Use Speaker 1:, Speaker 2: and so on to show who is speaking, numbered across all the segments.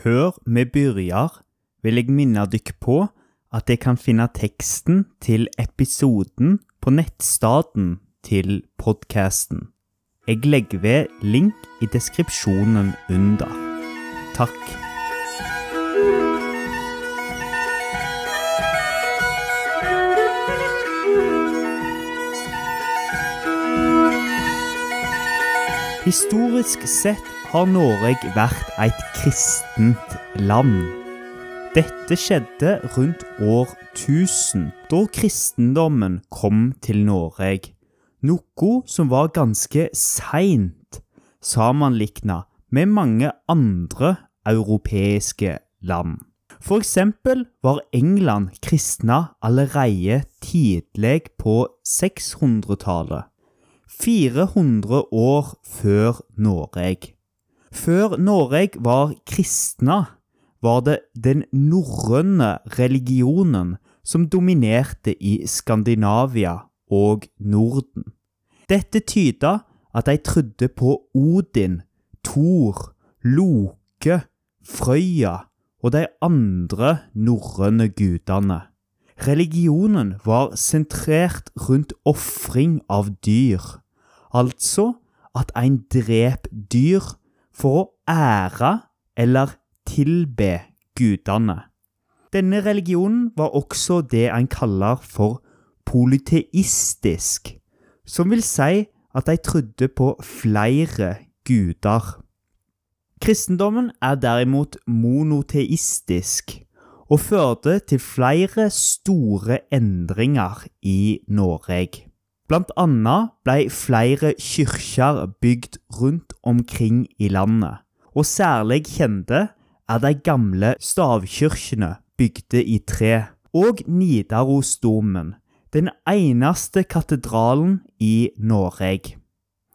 Speaker 1: Før vi begynner, vil jeg minne dere på at jeg kan finne teksten til episoden på nettstaden til podkasten. Jeg legger ved link i deskripsjonen under. Takk. Historisk sett har Norge vært et kristent land. Dette skjedde rundt år 1000, da kristendommen kom til Norge. Noe som var ganske seint sammenligna med mange andre europeiske land. For eksempel var England kristna allerede tidlig på 600-tallet. 400 år før Norge. Før Norge var kristna, var det den norrøne religionen som dominerte i Skandinavia og Norden. Dette tyda at de trodde på Odin, Thor, Loke, Frøya og de andre norrøne gudene. Religionen var sentrert rundt ofring av dyr, altså at en drep dyr for å ære eller tilbe gudene. Denne religionen var også det en kaller for polyteistisk, som vil si at de trodde på flere guder. Kristendommen er derimot monoteistisk og førte til flere store endringer i Norge. Blant annet ble flere kirker bygd rundt omkring i landet, og særlig kjente er de gamle stavkirkene bygde i tre, og Nidarosdomen, den eneste katedralen i Norge.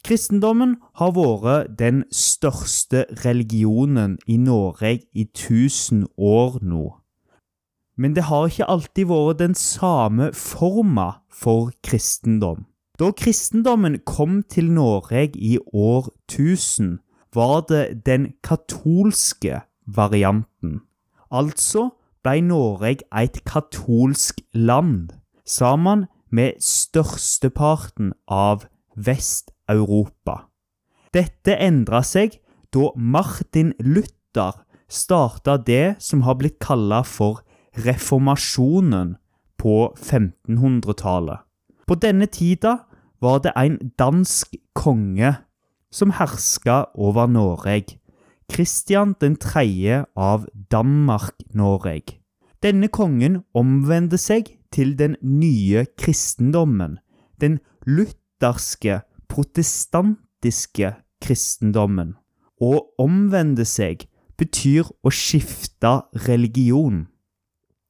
Speaker 1: Kristendommen har vært den største religionen i Norge i 1000 år nå. Men det har ikke alltid vært den samme forma for kristendom. Da kristendommen kom til Norge i år 1000, var det den katolske varianten. Altså ble Norge et katolsk land, sammen med størsteparten av Vest-Europa. Dette endra seg da Martin Luther starta det som har blitt kalla for reformasjonen på 1500-tallet. På denne tida var det en dansk konge som herska over Norge. Kristian 3. av Danmark-Norge. Denne kongen omvendte seg til den nye kristendommen, den lutherske, protestantiske kristendommen. Å omvende seg betyr å skifte religion.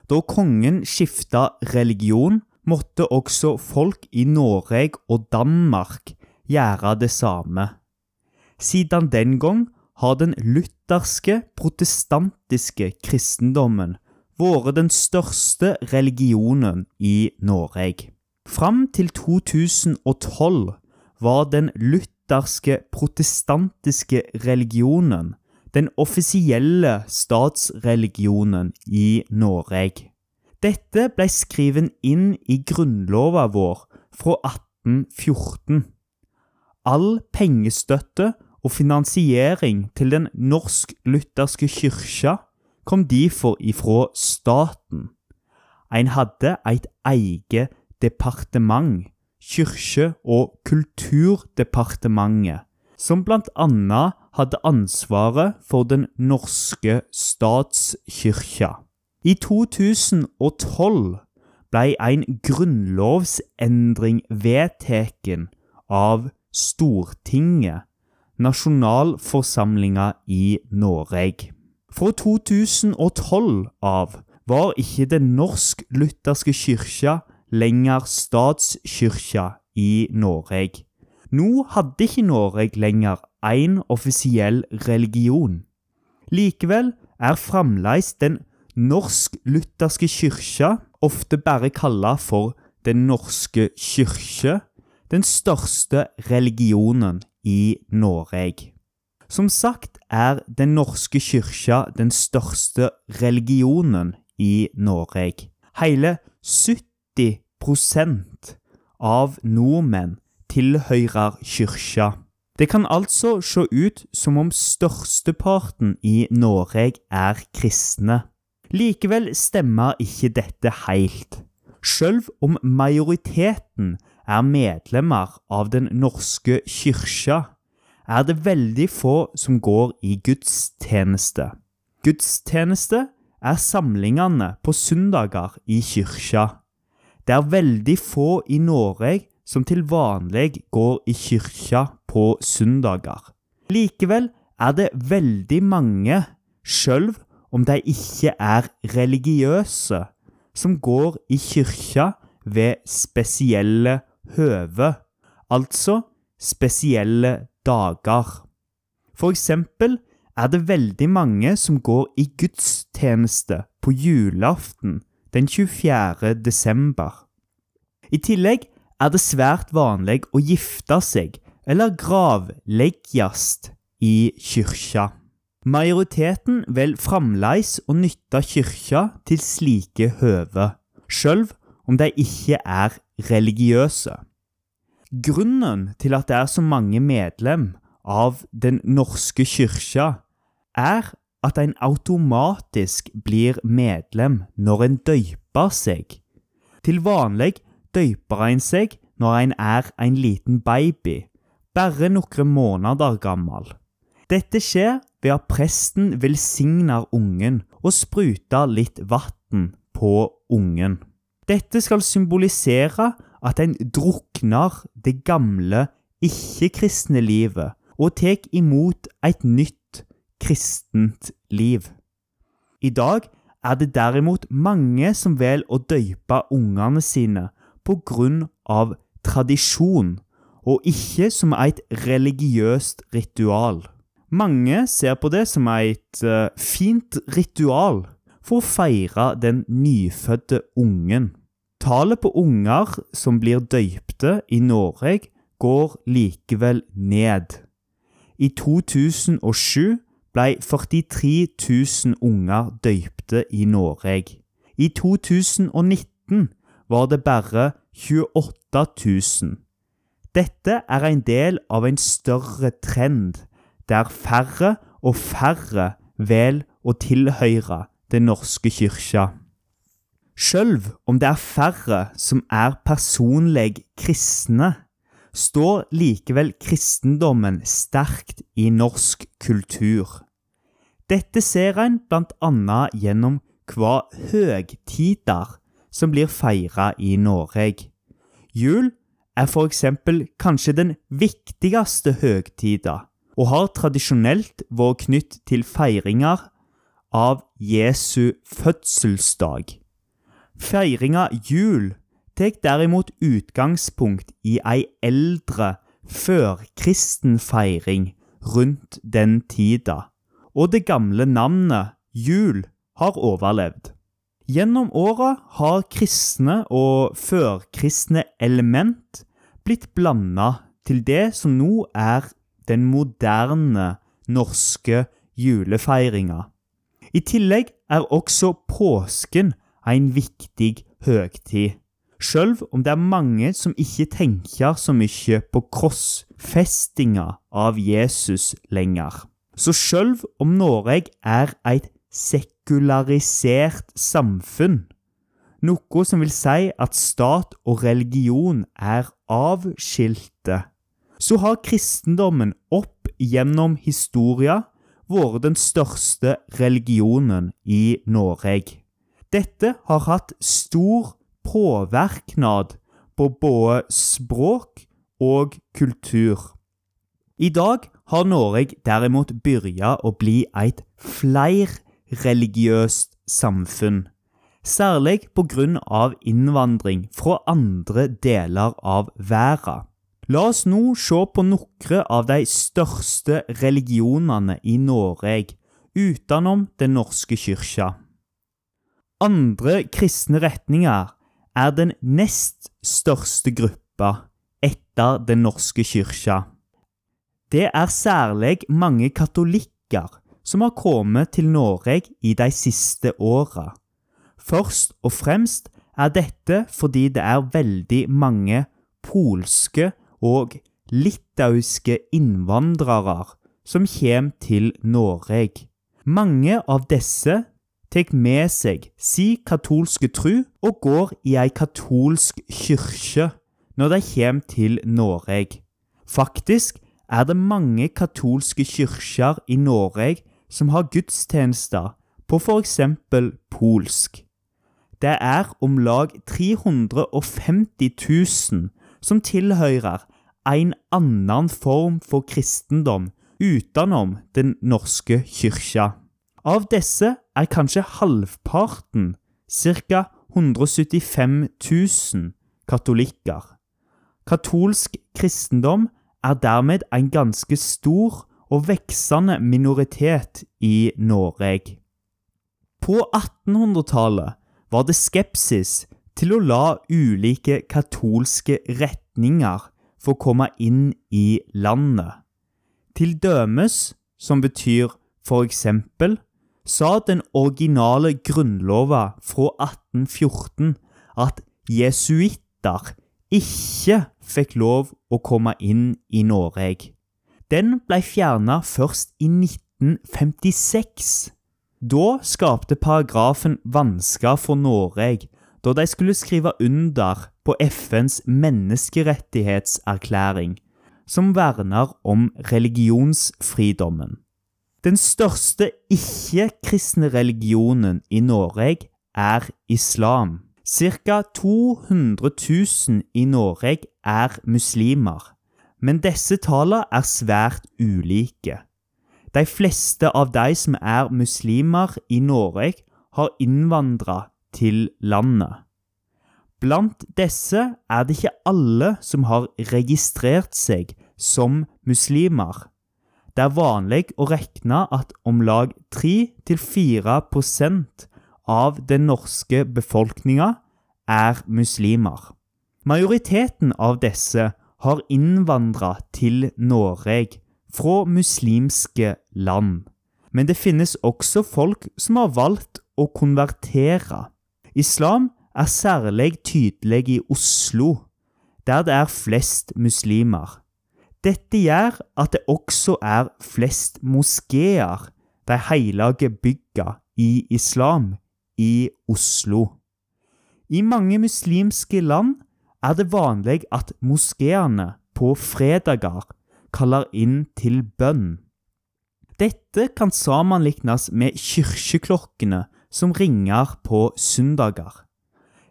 Speaker 1: Da kongen skifta religion, måtte også folk i Norge og Danmark gjøre det samme. Siden den gang har den lutherske, protestantiske kristendommen vært den største religionen i Norge. Fram til 2012 var den lutherske, protestantiske religionen den offisielle statsreligionen i Norge. Dette ble skrevet inn i grunnlova vår fra 1814. All pengestøtte og finansiering til den norsk-lutherske kyrkja kom derfor ifra staten. En hadde et eget departement, Kyrkje- og kulturdepartementet, som annet hadde ansvaret for den norske statskirka. I 2012 ble en grunnlovsendring vedtatt av Stortinget, nasjonalforsamlinga i Norge. Fra 2012 av var ikke Den norsk-lutherske kirka lenger statskirka i Norge. Nå hadde ikke Norge lenger én offisiell religion. Likevel er fremdeles Den norsk-lutherske kyrkja, ofte bare kalla for Den norske kyrkje, den største religionen i Norge. Som sagt er Den norske kyrkja den største religionen i Norge. Hele 70% av nordmenn tilhører kyrkja. Det kan altså se ut som om størsteparten i Norge er kristne. Likevel stemmer ikke dette helt. Selv om majoriteten er medlemmer av Den norske kyrkja, er det veldig få som går i gudstjeneste. Gudstjeneste er samlingene på søndager i kyrkja. Det er veldig få i Norge som til vanlig går i kyrkja på søndager. Likevel er det veldig mange, sjøl om de ikke er religiøse, som går i kyrkja ved spesielle høve, altså spesielle dager. For eksempel er det veldig mange som går i gudstjeneste på julaften den 24. desember. I tillegg er det svært vanlig å gifte seg eller gravleggjast i kyrkja. Majoriteten vil fremdeles å nytte kyrkja til slike høve, selv om de ikke er religiøse. Grunnen til at det er så mange medlem av Den norske kyrkja, er at en automatisk blir medlem når en døyper seg. Til vanlig døyper en seg når en er en liten baby, bare noen måneder gammel. Dette skjer ved at presten velsigner ungen og spruter litt vann på ungen. Dette skal symbolisere at en drukner det gamle, ikke-kristne livet og tar imot et nytt kristent liv. I dag er det derimot mange som velger å døype ungene sine på grunn av tradisjon, og ikke som et religiøst ritual. Mange ser på det som et uh, fint ritual for å feire den nyfødte ungen. Tallet på unger som blir døypte i Norge, går likevel ned. I 2007 ble 43 000 unger døypte i Norge. I 2019 var det bare 28 000. Dette er en del av en større trend, der færre og færre velger å tilhøre Den norske kyrkja. Sjøl om det er færre som er personlig kristne, står likevel kristendommen sterkt i norsk kultur. Dette ser en bl.a. gjennom hva høgtider som blir feira i Norge. Jul er f.eks. kanskje den viktigste høgtida, og har tradisjonelt vært knytt til feiringer av Jesu fødselsdag. Feiringa jul tar derimot utgangspunkt i ei eldre, førkristen feiring rundt den tida, og det gamle navnet jul har overlevd. Gjennom åra har kristne og førkristne element blitt blanda til det som nå er den moderne norske julefeiringa. I tillegg er også påsken en viktig høgtid, sjøl om det er mange som ikke tenker så mye på krossfestinga av Jesus lenger. Så sjøl om Norge er et sekularisert samfunn. Noe som vil si at stat og religion er avskilte. Så har kristendommen opp gjennom historia vært den største religionen i Norge. Dette har hatt stor påvirkning på både språk og kultur. I dag har Norge derimot begynt å bli et fleir religiøst samfunn, særlig på grunn av innvandring fra andre deler av verden. La oss nå se på noen av de største religionene i Norge utenom Den norske kyrkja. Andre kristne retninger er den nest største gruppa etter Den norske kyrkja. Det er særlig mange katolikker som har kommet til Norge i de siste åra. Først og fremst er dette fordi det er veldig mange polske og litauiske innvandrere som kommer til Norge. Mange av disse tar med seg si katolske tru og går i ei katolsk kirke når de kommer til Norge. Faktisk er det mange katolske kirker i Norge som har gudstjenester på f.eks. polsk. Det er om lag 350 000 som tilhører en annen form for kristendom utenom Den norske kyrkja. Av disse er kanskje halvparten, ca. 175 000, katolikker. Katolsk kristendom er dermed en ganske stor og veksende minoritet i Norge. På 1800-tallet var det skepsis til å la ulike katolske retninger få komme inn i landet. Til dømes, som betyr for eksempel, sa den originale grunnlova fra 1814 at jesuitter ikke fikk lov å komme inn i Norge. Den ble fjerna først i 1956. Da skapte paragrafen vansker for Norge da de skulle skrive under på FNs menneskerettighetserklæring, som verner om religionsfridommen. Den største ikke-kristne religionen i Norge er islam. Ca. 200 000 i Norge er muslimer, men disse tallene er svært ulike. De fleste av de som er muslimer i Norge, har innvandra til landet. Blant disse er det ikke alle som har registrert seg som muslimer. Det er vanlig å regne at om lag 3-4% av den norske befolkninga er muslimer. Majoriteten av disse har innvandra til Norge fra muslimske land. Men det finnes også folk som har valgt å konvertere. Islam er særlig tydelig i Oslo, der det er flest muslimer. Dette gjør at det også er flest moskeer, de hellige bygga i islam, i Oslo. I mange muslimske land er det vanlig at moskeene på fredager kaller inn til bønn. Dette kan sammenlignes med kirkeklokkene som ringer på søndager.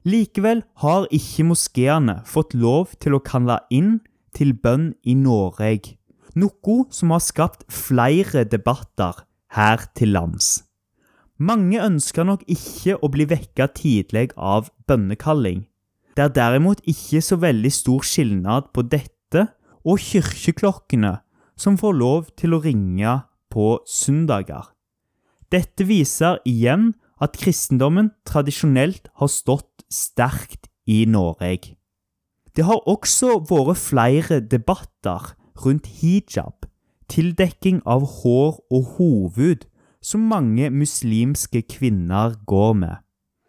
Speaker 1: Likevel har ikke moskeene fått lov til å kalle inn til bønn i Norge, noe som har skapt flere debatter her til lands. Mange ønsker nok ikke å bli vekket tidlig av bønnekalling. Det er derimot ikke så veldig stor skilnad på dette og kirkeklokkene som får lov til å ringe på søndager. Dette viser igjen at kristendommen tradisjonelt har stått sterkt i Norge. Det har også vært flere debatter rundt hijab, tildekking av hår og hoved, som mange muslimske kvinner går med.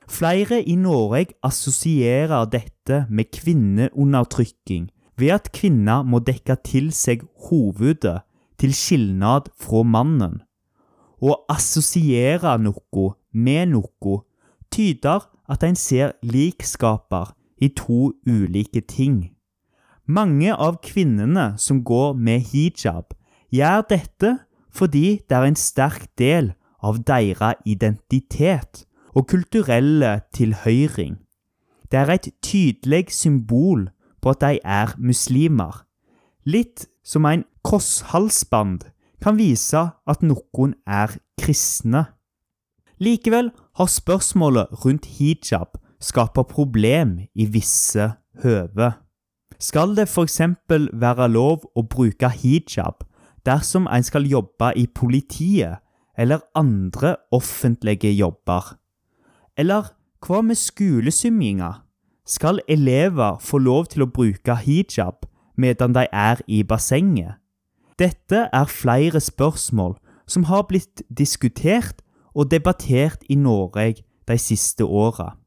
Speaker 1: Flere i Norge assosierer dette med kvinneundertrykking ved at kvinner må dekke til seg hovedet til skilnad fra mannen. Å assosiere noe med noe tyder at en ser likskaper i to ulike ting. Mange av kvinnene som går med hijab, gjør dette fordi det er en sterk del av deres identitet og kulturelle tilhøring. Det er et tydelig symbol på at de er muslimer. Litt som en krosshalsband kan vise at noen er kristne. Likevel har spørsmålet rundt hijab skapt problem i visse høve. Skal det f.eks. være lov å bruke hijab dersom en skal jobbe i politiet eller andre offentlige jobber? Eller hva med skolesymjinga? Skal elever få lov til å bruke hijab medan de er i bassenget? Dette er flere spørsmål som har blitt diskutert og debattert i Norge de siste åra.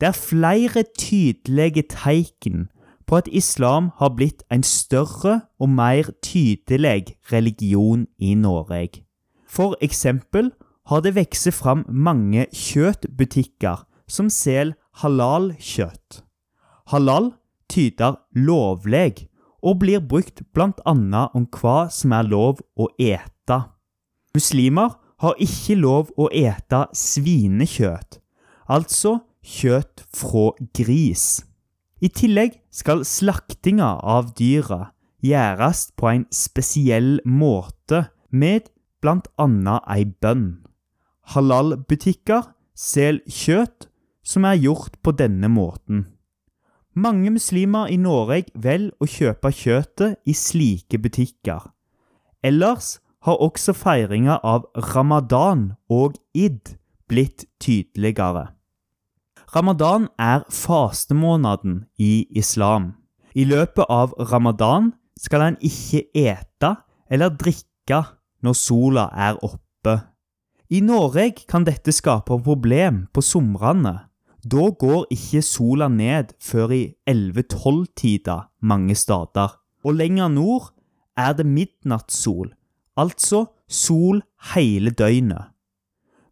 Speaker 1: Det er flere tydelige tegn på at islam har blitt en større og mer tydelig religion i Norge. For eksempel har det vokst fram mange kjøttbutikker som selger halal-kjøtt. Halal tyder lovlig og blir brukt bl.a. om hva som er lov å ete. Muslimer har ikke lov å ete svinekjøtt, altså kjøtt fra gris. I tillegg skal slaktinga av dyra gjøres på en spesiell måte med bl.a. ei bønn. Halal-butikker selger kjøtt som er gjort på denne måten. Mange muslimer i Norge velger å kjøpe kjøttet i slike butikker. Ellers har også feiringa av ramadan og id blitt tydeligere. Ramadan er fastemåneden i islam. I løpet av ramadan skal en ikke ete eller drikke når sola er oppe. I Norge kan dette skape problem på somrene. Da går ikke sola ned før i 11-12-tida mange steder. Og lenger nord er det midnattssol, altså sol hele døgnet.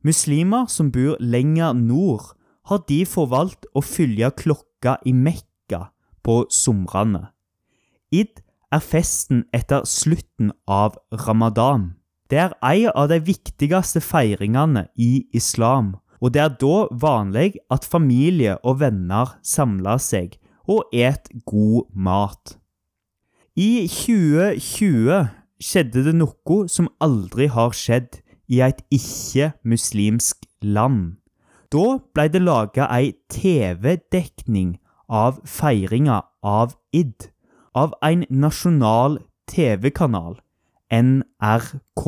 Speaker 1: Muslimer som bor lenger nord, har de forvalgt å følge klokka i Mekka på somrene. Id er festen etter slutten av ramadan. Det er en av de viktigste feiringene i islam, og det er da vanlig at familie og venner samler seg og et god mat. I 2020 skjedde det noe som aldri har skjedd i et ikke-muslimsk land. Da ble det laga ei TV-dekning av feiringa av id av en nasjonal TV-kanal, NRK.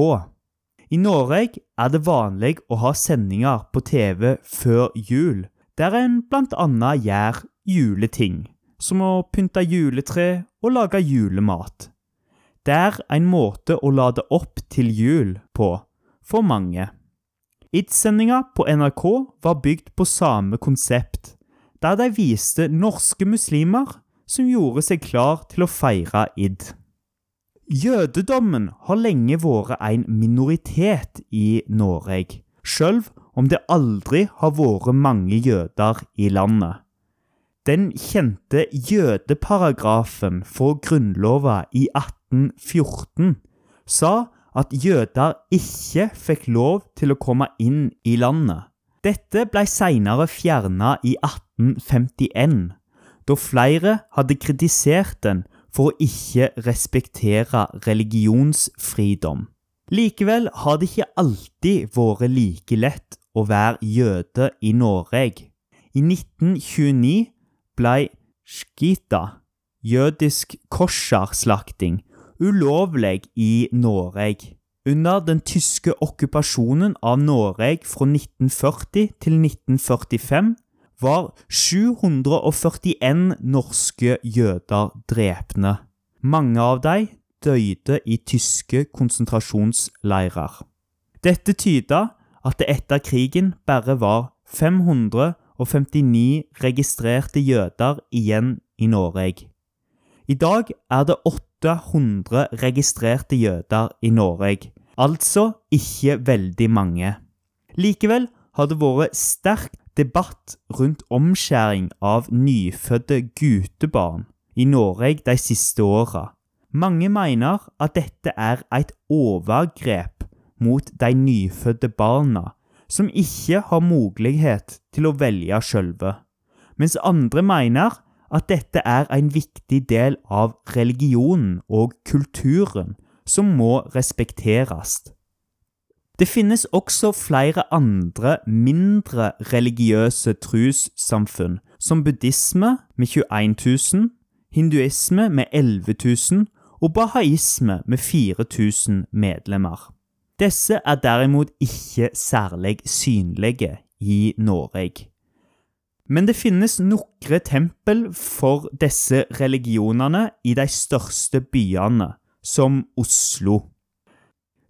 Speaker 1: I Norge er det vanlig å ha sendinger på TV før jul, der en bl.a. gjør juleting, som å pynte juletre og lage julemat. Det er en måte å lade opp til jul på for mange. Id-sendinga på NRK var bygd på samme konsept, der de viste norske muslimer som gjorde seg klar til å feire id. Jødedommen har lenge vært en minoritet i Norge, sjøl om det aldri har vært mange jøder i landet. Den kjente jødeparagrafen for Grunnlova i 1814 sa at jøder ikke fikk lov til å komme inn i landet. Dette ble senere fjerna i 1851, da flere hadde kritisert den for å ikke respektere religionsfridom. Likevel har det ikke alltid vært like lett å være jøde i Norge. I 1929 ble skita, jødisk kosherslakting, ulovlig i Norge. Under den tyske okkupasjonen av Norge fra 1940 til 1945 var 741 norske jøder drepne. Mange av dem døde i tyske konsentrasjonsleirer. Dette tyda at det etter krigen bare var 559 registrerte jøder igjen i Norge. I dag er det 800 registrerte jøder i Norge, altså ikke veldig mange. Likevel har det vært sterk debatt rundt omskjæring av nyfødte guttebarn i Norge de siste åra. Mange mener at dette er et overgrep mot de nyfødte barna, som ikke har mulighet til å velge sjølve, mens andre mener at dette er en viktig del av religionen og kulturen som må respekteres. Det finnes også flere andre mindre religiøse trossamfunn, som buddhisme med 21 000, hinduisme med 11 000 og bahaisme med 4000 medlemmer. Disse er derimot ikke særlig synlige i Norge. Men det finnes nokre tempel for disse religionene i de største byene, som Oslo.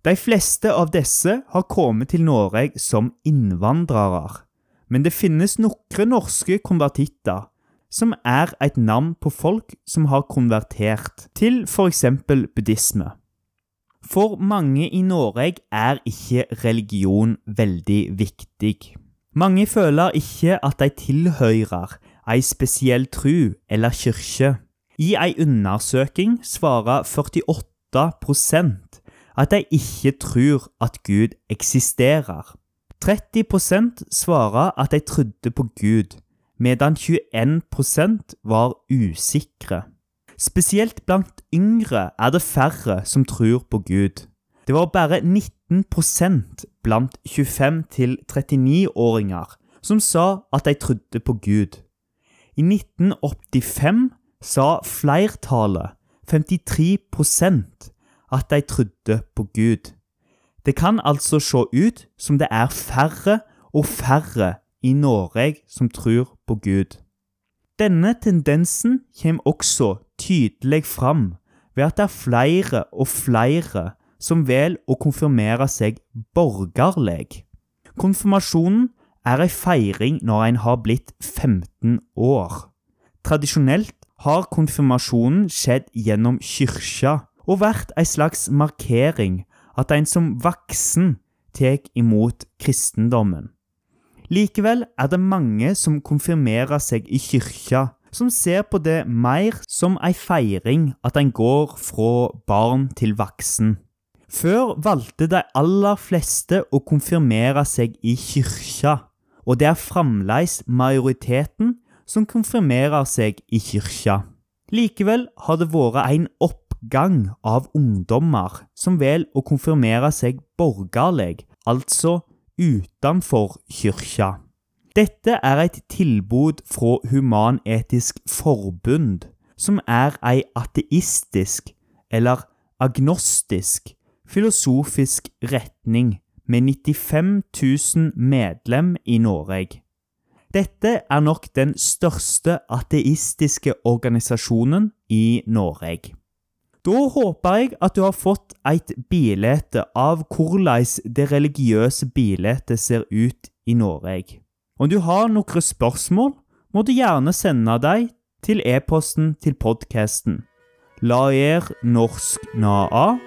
Speaker 1: De fleste av disse har kommet til Norge som innvandrere, men det finnes noen norske konvertitter, som er et navn på folk som har konvertert til f.eks. buddhisme. For mange i Norge er ikke religion veldig viktig. Mange føler ikke at de tilhører ei spesiell tru eller kirke. I ei undersøking svarer 48 at de ikke tror at Gud eksisterer. 30% svarer at de trodde på Gud, medan 21% var usikre. Spesielt blant yngre er det færre som tror på Gud. Det var bare 19% blant 25-39-åringer som sa at de trodde på Gud. I 1985 sa flertallet, 53 at de trodde på Gud. Det kan altså se ut som det er færre og færre i Norge som tror på Gud. Denne tendensen kommer også tydelig fram ved at det er flere og flere som velger å konfirmere seg borgerlig. Konfirmasjonen er en feiring når en har blitt 15 år. Tradisjonelt har konfirmasjonen skjedd gjennom kyrkja og vært ei slags markering at en som voksen tar imot kristendommen. Likevel er det mange som konfirmerer seg i kyrkja, som ser på det mer som ei feiring at en går fra barn til voksen. Før valgte de aller fleste å konfirmere seg i kyrkja, og det er fremdeles majoriteten som konfirmerer seg i kyrkja. Likevel har det vært en oppgang av ungdommer som velger å konfirmere seg borgerlig, altså utenfor kyrkja. Dette er et tilbud fra Human-Etisk Forbund, som er ei ateistisk, eller agnostisk, filosofisk retning med 95 000 medlem i Norge. Dette er nok den største ateistiske organisasjonen i Norge. Da håper jeg at du har fått et bilde av hvordan det religiøse bildet ser ut i Norge. Om du har noen spørsmål, må du gjerne sende dem til e-posten til podkasten laernorsknaa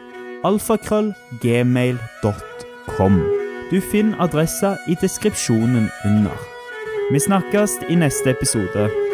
Speaker 1: alfakrøllgmail.com. Du finner adressa i deskripsjonen under. Vi snakkes i neste episode.